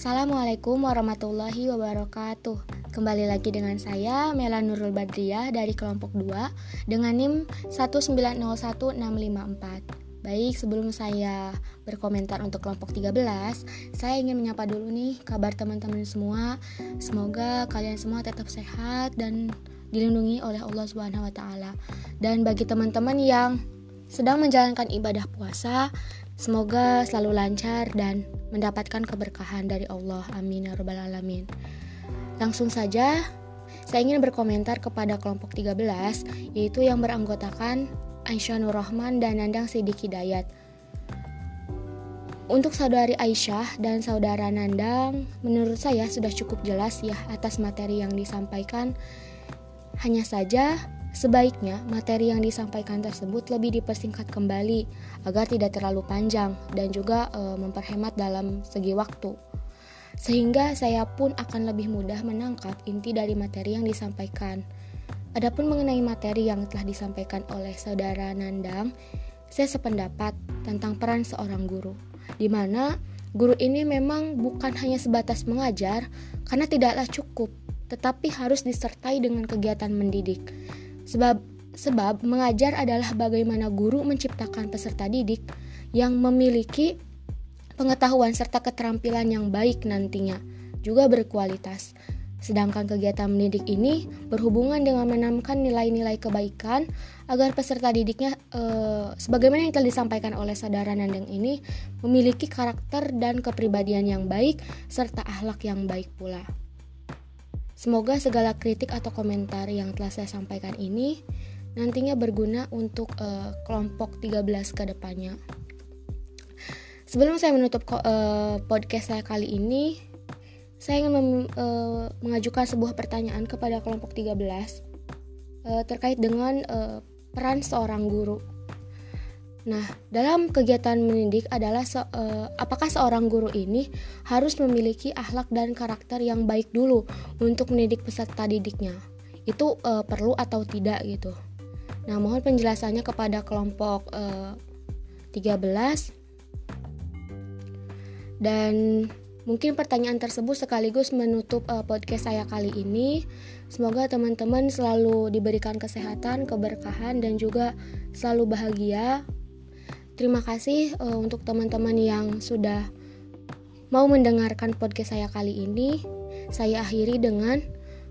Assalamualaikum warahmatullahi wabarakatuh. Kembali lagi dengan saya Mela Nurul Badriah dari kelompok 2 Dengan NIM 1901654 Baik, sebelum saya berkomentar untuk kelompok 13 Saya ingin menyapa dulu nih kabar teman-teman semua. Semoga kalian semua tetap sehat dan dilindungi oleh Allah Subhanahu wa. Dan bagi teman-teman yang sedang menjalankan ibadah puasa, semoga selalu lancar dan mendapatkan keberkahan dari Allah. Amin ya rabbal alamin. Langsung saja saya ingin berkomentar kepada kelompok 13 yaitu yang beranggotakan Aisyah Nur Rahman dan Nandang Sidik Hidayat. Untuk saudari Aisyah dan saudara Nandang, menurut saya sudah cukup jelas ya atas materi yang disampaikan. Hanya saja Sebaiknya materi yang disampaikan tersebut lebih dipersingkat kembali agar tidak terlalu panjang dan juga e, memperhemat dalam segi waktu. Sehingga saya pun akan lebih mudah menangkap inti dari materi yang disampaikan. Adapun mengenai materi yang telah disampaikan oleh saudara Nandang, saya sependapat tentang peran seorang guru, di mana guru ini memang bukan hanya sebatas mengajar karena tidaklah cukup, tetapi harus disertai dengan kegiatan mendidik Sebab sebab mengajar adalah bagaimana guru menciptakan peserta didik yang memiliki pengetahuan serta keterampilan yang baik nantinya, juga berkualitas. Sedangkan kegiatan mendidik ini berhubungan dengan menanamkan nilai-nilai kebaikan agar peserta didiknya e, sebagaimana yang telah disampaikan oleh saudara Nandeng ini memiliki karakter dan kepribadian yang baik serta akhlak yang baik pula. Semoga segala kritik atau komentar yang telah saya sampaikan ini nantinya berguna untuk uh, kelompok 13 ke depannya. Sebelum saya menutup uh, podcast saya kali ini, saya ingin uh, mengajukan sebuah pertanyaan kepada kelompok 13 uh, terkait dengan uh, peran seorang guru. Nah, dalam kegiatan mendidik adalah se uh, apakah seorang guru ini harus memiliki akhlak dan karakter yang baik dulu untuk mendidik peserta didiknya. Itu uh, perlu atau tidak gitu. Nah, mohon penjelasannya kepada kelompok uh, 13 dan mungkin pertanyaan tersebut sekaligus menutup uh, podcast saya kali ini. Semoga teman-teman selalu diberikan kesehatan, keberkahan dan juga selalu bahagia Terima kasih uh, untuk teman-teman yang sudah mau mendengarkan podcast saya kali ini. Saya akhiri dengan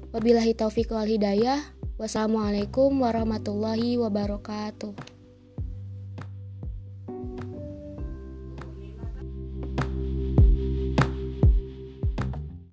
wabillahi taufiq wal hidayah. Wassalamualaikum warahmatullahi wabarakatuh.